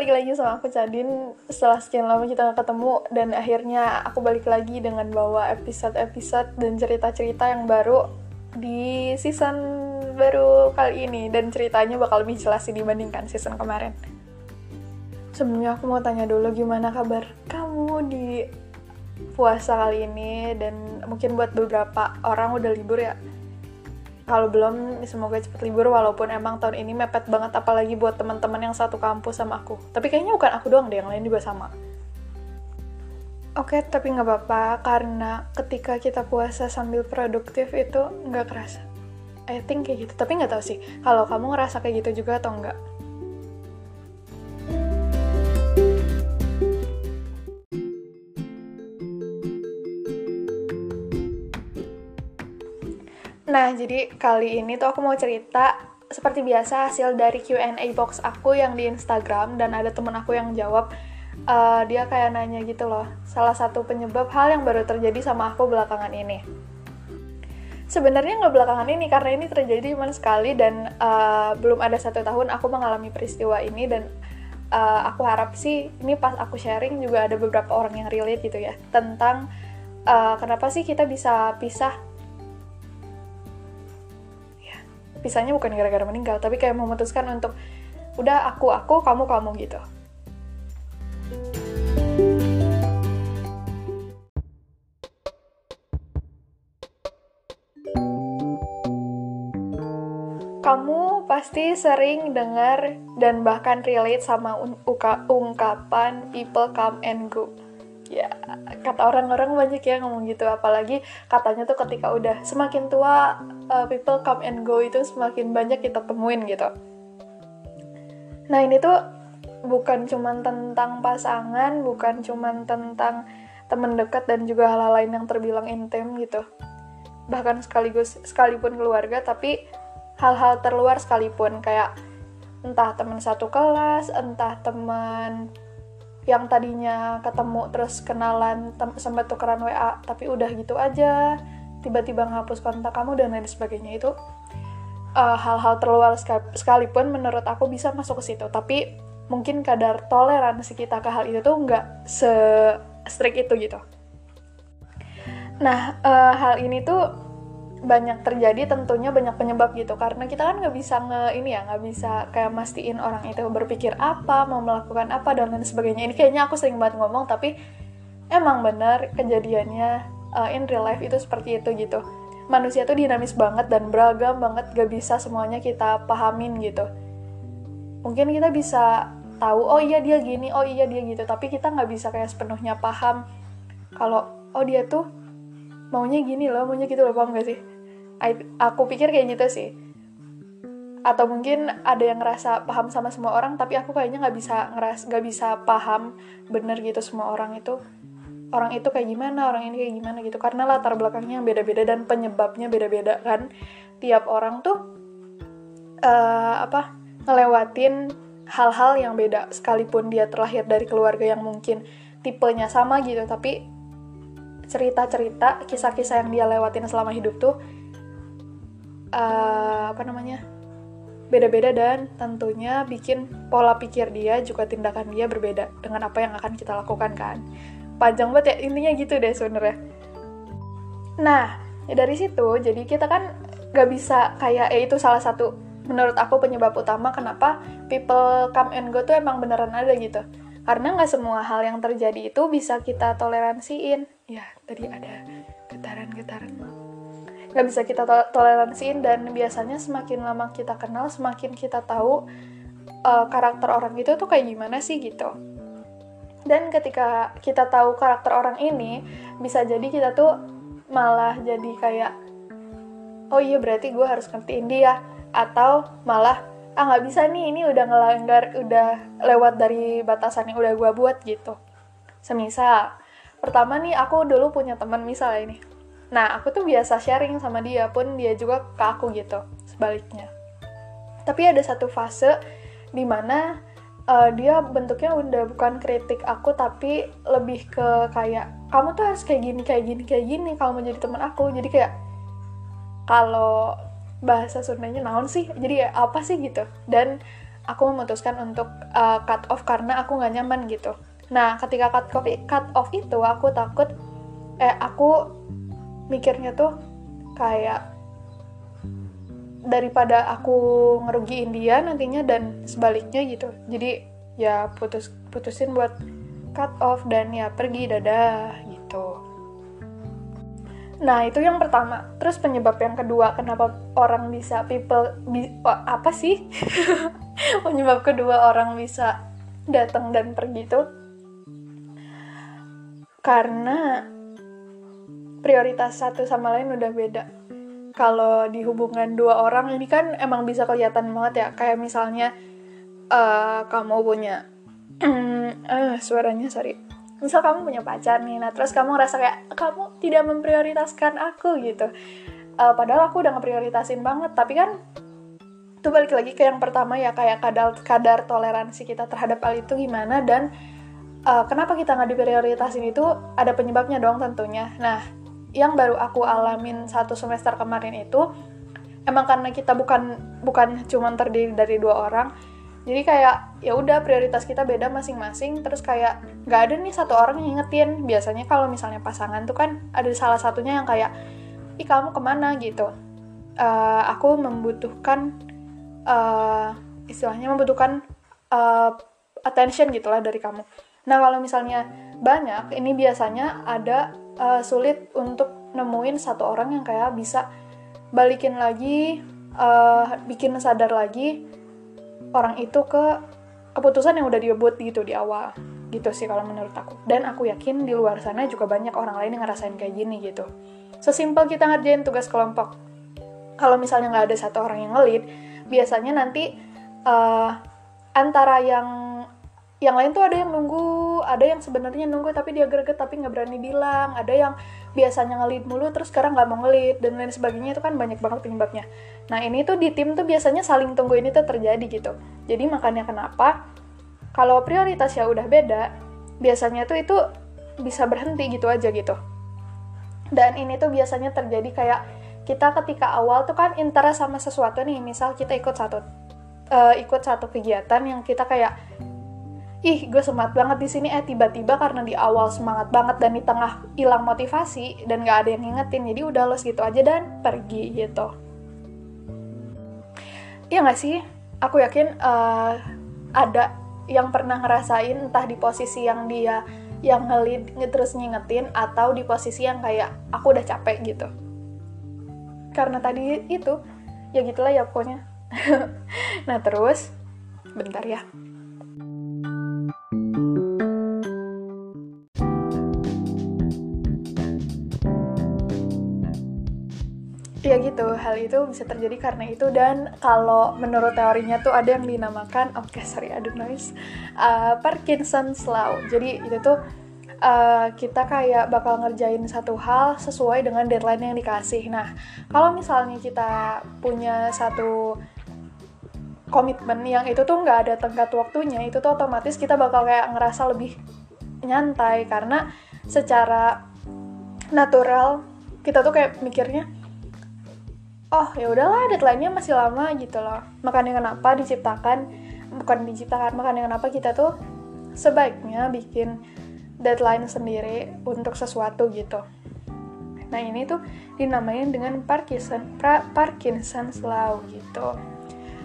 balik lagi sama aku Cadin. Setelah sekian lama kita gak ketemu dan akhirnya aku balik lagi dengan bawa episode-episode dan cerita-cerita yang baru di season baru kali ini. Dan ceritanya bakal lebih jelas dibandingkan season kemarin. Sebelumnya aku mau tanya dulu gimana kabar kamu di puasa kali ini? Dan mungkin buat beberapa orang udah libur ya kalau belum semoga cepet libur walaupun emang tahun ini mepet banget apalagi buat teman-teman yang satu kampus sama aku tapi kayaknya bukan aku doang deh yang lain juga sama Oke, tapi nggak apa-apa karena ketika kita puasa sambil produktif itu nggak kerasa. I think kayak gitu, tapi nggak tahu sih kalau kamu ngerasa kayak gitu juga atau nggak. Nah, jadi kali ini tuh aku mau cerita seperti biasa hasil dari Q&A box aku yang di Instagram dan ada temen aku yang jawab uh, dia kayak nanya gitu loh salah satu penyebab hal yang baru terjadi sama aku belakangan ini. Sebenarnya nggak belakangan ini karena ini terjadi cuma sekali dan uh, belum ada satu tahun aku mengalami peristiwa ini dan uh, aku harap sih ini pas aku sharing juga ada beberapa orang yang relate gitu ya tentang uh, kenapa sih kita bisa pisah pisahnya bukan gara-gara meninggal tapi kayak memutuskan untuk udah aku aku kamu kamu gitu. Kamu pasti sering dengar dan bahkan relate sama ungkapan people come and go. Ya kata orang-orang banyak ya ngomong gitu apalagi katanya tuh ketika udah semakin tua uh, people come and go itu semakin banyak kita temuin gitu. Nah ini tuh bukan cuman tentang pasangan bukan cuman tentang teman dekat dan juga hal-hal lain yang terbilang intim gitu. Bahkan sekaligus sekalipun keluarga tapi hal-hal terluar sekalipun. Kayak entah teman satu kelas entah teman yang tadinya ketemu terus kenalan sempat tukeran WA tapi udah gitu aja tiba-tiba ngapus kontak kamu dan lain sebagainya itu uh, hal-hal terluar sekalipun menurut aku bisa masuk ke situ. Tapi mungkin kadar toleransi kita ke hal itu tuh nggak se strict itu gitu. Nah uh, hal ini tuh banyak terjadi tentunya banyak penyebab gitu. Karena kita kan nggak bisa nge ini ya nggak bisa kayak mastiin orang itu berpikir apa mau melakukan apa dan lain sebagainya. Ini kayaknya aku sering banget ngomong tapi emang benar kejadiannya uh, in real life itu seperti itu gitu. Manusia tuh dinamis banget dan beragam banget gak bisa semuanya kita pahamin gitu. Mungkin kita bisa tahu oh iya dia gini oh iya dia gitu tapi kita nggak bisa kayak sepenuhnya paham kalau oh dia tuh maunya gini loh maunya gitu loh paham gak sih? Aku pikir kayak gitu sih. Atau mungkin ada yang ngerasa paham sama semua orang tapi aku kayaknya nggak bisa ngeras nggak bisa paham bener gitu semua orang itu orang itu kayak gimana orang ini kayak gimana gitu. Karena latar belakangnya beda-beda dan penyebabnya beda-beda kan. Tiap orang tuh uh, apa ngelewatin hal-hal yang beda sekalipun dia terlahir dari keluarga yang mungkin tipenya sama gitu. Tapi cerita-cerita kisah-kisah yang dia lewatin selama hidup tuh uh, apa namanya beda-beda dan tentunya bikin pola pikir dia juga tindakan dia berbeda dengan apa yang akan kita lakukan kan panjang banget ya intinya gitu deh sebenarnya. Nah ya dari situ jadi kita kan gak bisa kayak eh itu salah satu menurut aku penyebab utama kenapa people come and go tuh emang beneran ada gitu. Karena nggak semua hal yang terjadi itu bisa kita toleransiin. Ya tadi ada getaran-getaran. Nggak bisa kita to toleransiin dan biasanya semakin lama kita kenal semakin kita tahu uh, karakter orang itu tuh kayak gimana sih gitu dan ketika kita tahu karakter orang ini bisa jadi kita tuh malah jadi kayak oh iya berarti gue harus ngertiin dia. Atau malah ah nggak bisa nih ini udah ngelanggar udah lewat dari batasan yang udah gue buat gitu. Semisal pertama nih aku dulu punya teman misalnya ini. Nah, aku tuh biasa sharing sama dia pun dia juga ke aku gitu, sebaliknya. Tapi ada satu fase di mana uh, dia bentuknya udah bukan kritik aku tapi lebih ke kayak kamu tuh harus kayak gini kayak gini kayak gini kalau mau jadi teman aku. Jadi kayak kalau bahasa Sundanya naon sih? Jadi ya apa sih gitu. Dan aku memutuskan untuk uh, cut off karena aku nggak nyaman gitu nah ketika cut off cut off itu aku takut eh aku mikirnya tuh kayak daripada aku ngerugiin dia nantinya dan sebaliknya gitu jadi ya putus putusin buat cut off dan ya pergi dadah gitu Nah, itu yang pertama. Terus penyebab yang kedua, kenapa orang bisa people bi, oh, apa sih? penyebab kedua orang bisa datang dan pergi itu karena prioritas satu sama lain udah beda. Kalau di hubungan dua orang ini kan emang bisa kelihatan banget ya, kayak misalnya uh, kamu punya uh, suaranya sorry. Misal kamu punya pacar nih nah terus kamu ngerasa kayak kamu tidak memprioritaskan aku gitu. Uh, padahal aku udah ngeprioritasin banget. Tapi kan itu balik lagi ke yang pertama ya kayak kadar kadar toleransi kita terhadap hal itu gimana dan uh, kenapa kita nggak diprioritasin itu ada penyebabnya dong tentunya. Nah yang baru aku alamin satu semester kemarin itu emang karena kita bukan bukan cuma terdiri dari dua orang jadi kayak ya udah prioritas kita beda masing-masing terus kayak nggak ada nih satu orang yang ngingetin. Biasanya kalau misalnya pasangan tuh kan ada salah satunya yang kayak ih kamu ke mana? gitu. Uh, aku membutuhkan uh, istilahnya membutuhkan uh, attention gitulah dari kamu. Nah kalau misalnya banyak ini biasanya ada uh, sulit untuk nemuin satu orang yang kayak bisa balikin lagi uh, bikin sadar lagi orang itu ke keputusan yang udah dibuat gitu di awal. Gitu sih kalau menurut aku. Dan aku yakin di luar sana juga banyak orang lain yang ngerasain kayak gini gitu. Sesimpel kita ngerjain tugas kelompok. Kalau misalnya nggak ada satu orang yang ngelit biasanya nanti uh, antara yang yang lain tuh ada yang nunggu ada yang sebenarnya nunggu tapi dia greget tapi nggak berani bilang. Ada yang biasanya ngelit mulu terus sekarang nggak mau ngelit dan lain sebagainya. Itu kan banyak banget penyebabnya. Nah ini tuh di tim tuh biasanya saling tunggu ini tuh terjadi gitu. Jadi makanya kenapa kalau prioritas ya udah beda biasanya tuh itu bisa berhenti gitu aja gitu. Dan ini tuh biasanya terjadi kayak kita ketika awal tuh kan interest sama sesuatu nih misal kita ikut satu uh, ikut satu kegiatan yang kita kayak ih gue semangat banget di sini. Eh tiba-tiba karena di awal semangat banget dan di tengah hilang motivasi dan gak ada yang ngingetin jadi udah los gitu aja dan pergi gitu. Iya gak sih? Aku yakin uh, ada yang pernah ngerasain entah di posisi yang dia yang ngelid terus ngingetin atau di posisi yang kayak aku udah capek gitu. Karena tadi itu ya gitulah ya pokoknya. Nah terus bentar ya ya gitu hal itu bisa terjadi karena itu dan kalau menurut teorinya tuh ada yang dinamakan oke okay, sorry ada noise uh, Parkinson's law. Jadi itu tuh uh, kita kayak bakal ngerjain satu hal sesuai dengan deadline yang dikasih. Nah kalau misalnya kita punya satu komitmen yang itu tuh nggak ada tenggat waktunya itu tuh otomatis kita bakal kayak ngerasa lebih nyantai. Karena secara natural kita tuh kayak mikirnya oh ya udahlah deadline-nya masih lama gitu loh. Makanya kenapa diciptakan bukan diciptakan makanya kenapa kita tuh sebaiknya bikin deadline sendiri untuk sesuatu gitu. Nah ini tuh dinamain dengan Parkinson pra, Parkinson's law gitu.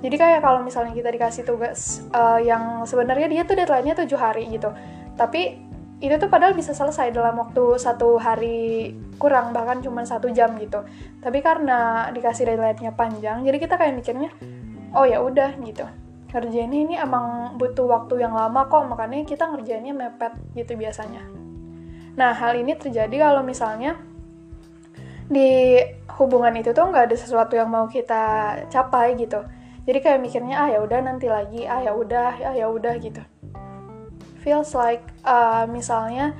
Jadi kayak kalau misalnya kita dikasih tugas uh, yang sebenarnya dia tuh deadline-nya tujuh hari gitu. Tapi itu tuh padahal bisa selesai dalam waktu satu hari kurang bahkan cuma satu jam gitu. Tapi karena dikasih deadline-nya panjang jadi kita kayak mikirnya oh ya udah gitu. Ngerjainnya ini emang butuh waktu yang lama kok makanya kita ngerjainnya mepet gitu biasanya. Nah hal ini terjadi kalau misalnya di hubungan itu tuh nggak ada sesuatu yang mau kita capai gitu. Jadi kayak mikirnya ah ya udah nanti lagi ah ya udah ah ya udah gitu feels like uh, misalnya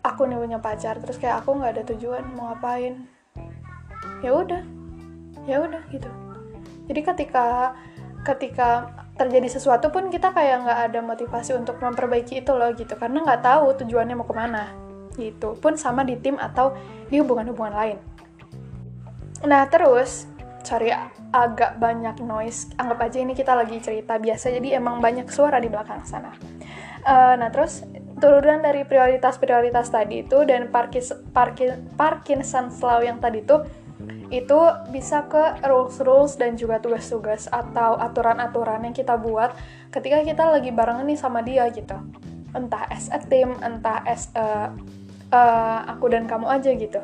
aku nih punya pacar terus kayak aku nggak ada tujuan mau ngapain. Ya udah ya udah gitu. Jadi ketika ketika terjadi sesuatu pun kita kayak nggak ada motivasi untuk memperbaiki itu loh gitu karena nggak tahu tujuannya mau ke mana gitu. Pun sama di tim atau di hubungan-hubungan lain. Nah terus sorry agak banyak noise. Anggap aja ini kita lagi cerita biasa jadi emang banyak suara di belakang sana. Uh, nah terus turunan dari prioritas-prioritas tadi itu dan Parkis, Parkin, Parkinson's law yang tadi itu itu bisa ke rules-rules dan juga tugas-tugas atau aturan-aturan yang kita buat ketika kita lagi barengan nih sama dia gitu. Entah as a team entah as a, uh, aku dan kamu aja gitu.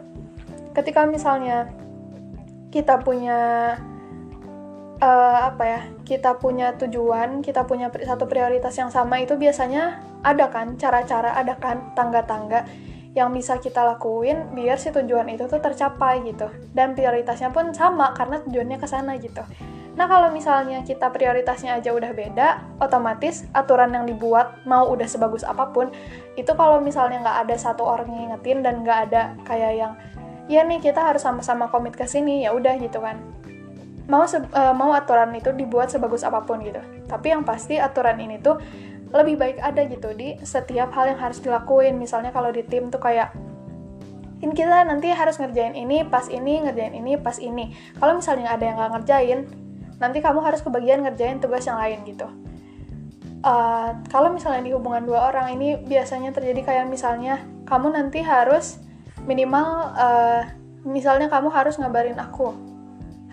Ketika misalnya kita punya uh, apa ya kita punya tujuan kita punya satu prioritas yang sama itu biasanya ada kan cara-cara ada kan tangga-tangga yang bisa kita lakuin biar si tujuan itu tuh tercapai gitu. Dan prioritasnya pun sama karena tujuannya ke sana gitu. Nah kalau misalnya kita prioritasnya aja udah beda otomatis aturan yang dibuat mau udah sebagus apa pun itu kalau misalnya nggak ada satu orang yang ngingetin dan nggak ada kayak yang ya nih kita harus sama-sama komit ke sini ya udah gitu kan. Mau uh, mau aturan itu dibuat sebagus apa pun gitu. Tapi yang pasti aturan ini tuh lebih baik ada gitu di setiap hal yang harus dilakuin. Misalnya kalau di tim tuh kayak in kita nanti harus ngerjain ini pas ini ngerjain ini pas ini. Kalau misalnya ada yang nggak ngerjain nanti kamu harus kebagian ngerjain tugas yang lain gitu. Uh, kalau misalnya di hubungan dua orang ini biasanya terjadi kayak misalnya kamu nanti harus minimal uh, misalnya kamu harus ngabarin aku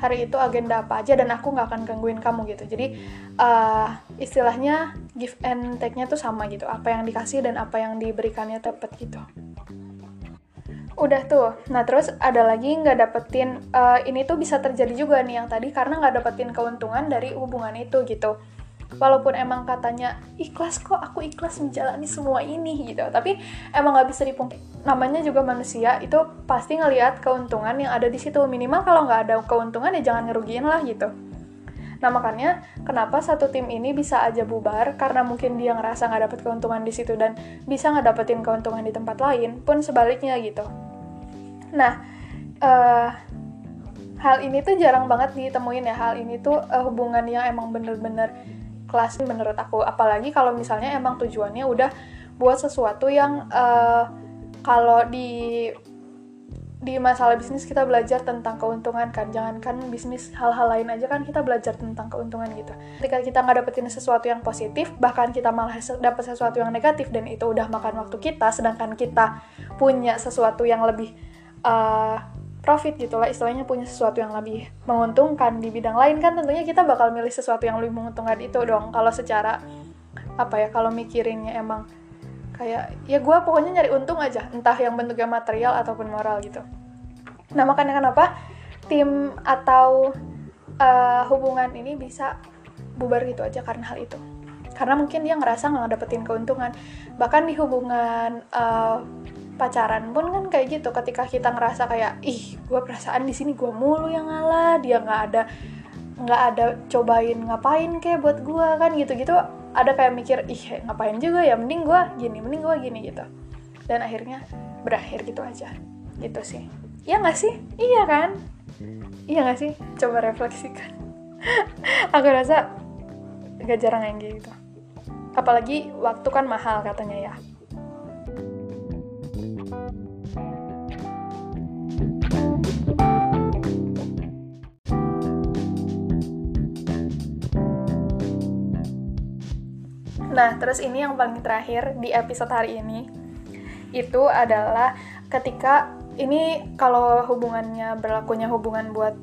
hari itu agenda apa aja dan aku nggak akan gangguin kamu gitu. Jadi uh, istilahnya give and take-nya tuh sama gitu. Apa yang dikasih dan apa yang diberikannya tepat gitu. Udah tuh. Nah terus ada lagi nggak dapetin uh, ini tuh bisa terjadi juga nih yang tadi karena nggak dapetin keuntungan dari hubungan itu gitu walaupun emang katanya ikhlas kok aku ikhlas menjalani semua ini gitu. Tapi emang nggak bisa dipungkiri. Namanya juga manusia itu pasti ngelihat keuntungan yang ada di situ. Minimal kalau nggak ada keuntungan ya jangan ngerugiin lah gitu. Nah makanya kenapa satu tim ini bisa aja bubar? Karena mungkin dia ngerasa nggak dapet keuntungan di situ dan bisa nggak dapetin keuntungan di tempat lain pun sebaliknya gitu. Nah uh, hal ini tuh jarang banget ditemuin ya. Hal ini tuh uh, hubungan yang emang bener-bener kelas menurut aku. Apalagi kalau misalnya emang tujuannya udah buat sesuatu yang uh, kalau di di masalah bisnis kita belajar tentang keuntungan kan. Jangankan bisnis hal-hal lain aja kan kita belajar tentang keuntungan gitu. Ketika kita nggak dapetin sesuatu yang positif bahkan kita malah dapet sesuatu yang negatif dan itu udah makan waktu kita sedangkan kita punya sesuatu yang lebih uh, profit gitu lah istilahnya punya sesuatu yang lebih menguntungkan di bidang lain kan tentunya kita bakal milih sesuatu yang lebih menguntungkan itu dong. Kalau secara apa ya kalau mikirinnya emang kayak ya gue pokoknya nyari untung aja entah yang bentuknya material ataupun moral gitu. Nah makanya kenapa tim atau uh, hubungan ini bisa bubar gitu aja karena hal itu. Karena mungkin dia ngerasa nggak dapetin keuntungan. Bahkan di hubungan uh, pacaran pun kan kayak gitu ketika kita ngerasa kayak ih gue perasaan di sini gue mulu yang ngalah dia nggak ada nggak ada cobain ngapain kayak buat gue kan gitu gitu ada kayak mikir ih ngapain juga ya mending gue gini mending gue gini gitu. Dan akhirnya berakhir gitu aja gitu sih. Iya nggak sih? Iya kan? Iya nggak sih? Coba refleksikan. Aku rasa gak jarang yang gitu. Apalagi waktu kan mahal katanya ya Nah, terus ini yang paling terakhir di episode hari ini itu adalah ketika ini kalau hubungannya berlakunya hubungan buat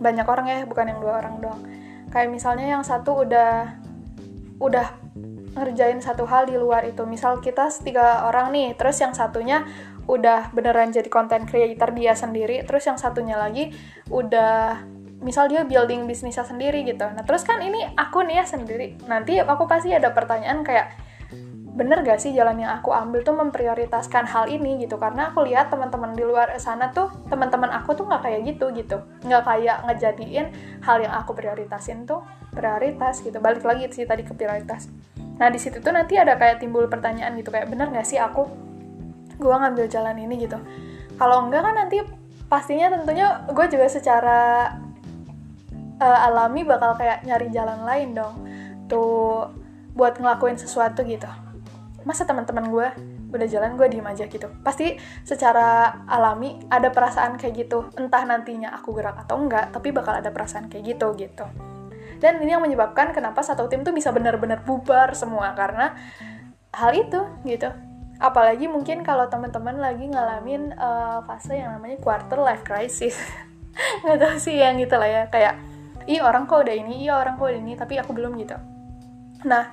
banyak orang ya, bukan yang dua orang doang. Kayak misalnya yang satu udah udah ngerjain satu hal di luar itu. Misal kita tiga orang nih, terus yang satunya udah beneran jadi content creator dia sendiri, terus yang satunya lagi udah misal dia building bisnisnya sendiri gitu. Nah terus kan ini aku nih ya sendiri. Nanti aku pasti ada pertanyaan kayak bener gak sih jalan yang aku ambil tuh memprioritaskan hal ini? gitu. Karena aku lihat teman-teman di luar sana tuh teman-teman aku tuh nggak kayak gitu gitu. Nggak kayak ngejadiin hal yang aku prioritasin tuh prioritas gitu. Balik lagi sih tadi ke prioritas. Nah di situ tuh nanti ada kayak timbul pertanyaan gitu kayak bener gak sih aku gue ngambil jalan ini? gitu. Kalau enggak kan nanti pastinya tentunya gue juga secara uh, alami bakal kayak nyari jalan lain dong. Tuh buat ngelakuin sesuatu gitu. Masa teman-teman gue udah jalan gue diem aja gitu. Pasti secara alami ada perasaan kayak gitu. Entah nantinya aku gerak atau enggak tapi bakal ada perasaan kayak gitu gitu. Dan ini yang menyebabkan kenapa satu tim tuh bisa benar-benar bubar semua karena hal itu gitu. Apalagi mungkin kalau teman-teman lagi ngalamin uh, fase yang namanya quarter life crisis. Nggak tahu sih yang gitu lah ya kayak ih orang kok udah ini iya orang kok udah ini tapi aku belum gitu. Nah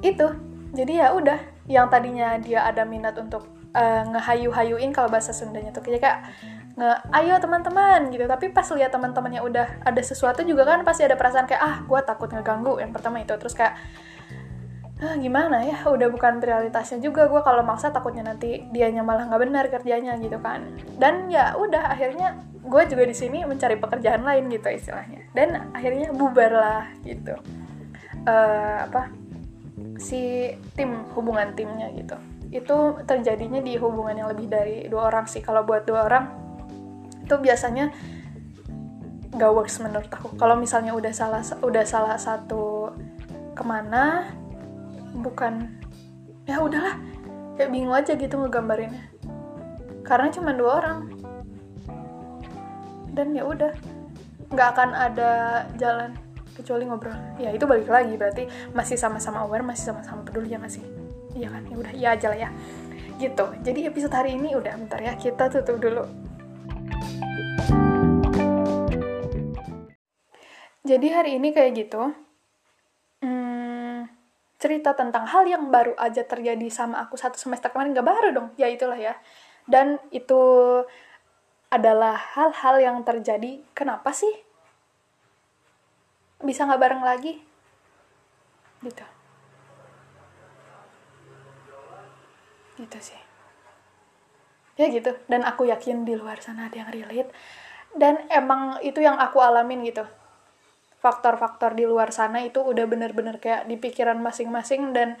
itu. Jadi ya udah yang tadinya dia ada minat untuk uh, ngehayu-hayuin kalau bahasa Sundanya tuh kayak nge ayo teman-teman gitu. Tapi pas lihat teman-temannya udah ada sesuatu juga kan pasti ada perasaan kayak ah gue takut ngeganggu yang pertama itu. Terus kayak ah, gimana ya? Udah bukan prioritasnya juga gue kalau maksa takutnya nanti dianya malah nggak benar kerjanya gitu kan. Dan ya udah akhirnya gue juga di sini mencari pekerjaan lain gitu istilahnya. Dan akhirnya bubar lah gitu. Uh, apa si tim hubungan timnya gitu. Itu terjadinya di hubungan yang lebih dari dua orang sih. Kalau buat dua orang itu biasanya gak works menurut aku. Kalau misalnya udah salah udah salah satu ke mana bukan. Ya udahlah. Kayak bingung aja gitu ngegambarinnya. Karena cuma dua orang. Dan ya udah. Nggak akan ada jalan kecuali ngobrol. Ya itu balik lagi berarti masih sama-sama aware masih sama-sama peduli ya masih iya kan? Ya udah iya aja lah ya. Gitu. Jadi episode hari ini udah bentar ya. Kita tutup dulu. Jadi hari ini kayak gitu cerita tentang hal yang baru aja terjadi sama aku satu semester kemarin gak baru dong. Ya itulah ya. Dan itu adalah hal-hal yang terjadi. Kenapa sih? Bisa nggak bareng lagi? Gitu. Gitu sih. Ya gitu. Dan aku yakin di luar sana ada yang relate. Dan emang itu yang aku alamin gitu faktor-faktor di luar sana itu udah bener-bener kayak di pikiran masing-masing dan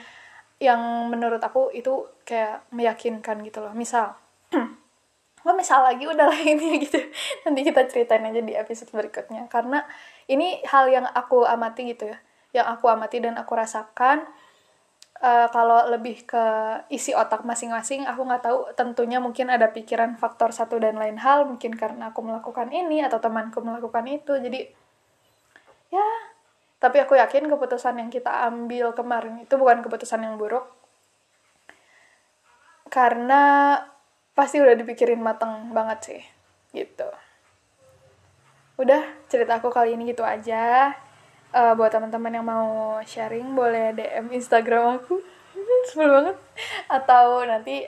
yang menurut aku itu kayak meyakinkan gitu loh. Misal oh misal lagi udah lah ini gitu. Nanti kita ceritain aja di episode berikutnya. Karena ini hal yang aku amati gitu ya. Yang aku amati dan aku rasakan uh, kalau lebih ke isi otak masing-masing aku nggak tahu tentunya mungkin ada pikiran faktor satu dan lain hal. Mungkin karena aku melakukan ini atau temanku melakukan itu. Jadi ya. Tapi aku yakin keputusan yang kita ambil kemarin itu bukan keputusan yang buruk. Karena pasti udah dipikirin mateng banget sih gitu. Udah cerita aku kali ini gitu aja. Uh, buat teman-teman yang mau sharing boleh DM Instagram aku. Sebel banget. Atau nanti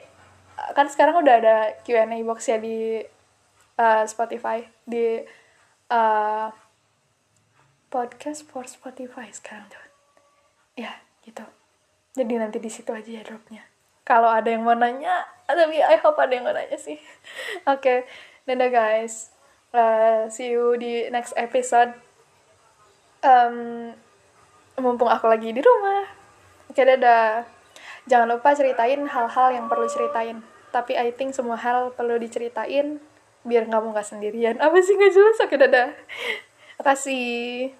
kan sekarang udah ada Q&A box ya di uh, Spotify di uh, podcast for Spotify sekarang tuh ya gitu. Jadi nanti di situ aja ya dropnya. Kalau ada yang mau nanya tapi I hope ada yang mau nanya sih. Oke. Okay. dadah guys uh, see you di next episode. Um, mumpung aku lagi di rumah. Oke okay, dadah. Jangan lupa ceritain hal-hal yang perlu ceritain. Tapi I think semua hal perlu diceritain biar kamu nggak sendirian. Apa sih nggak jelas? Oke okay, dadah. Kasih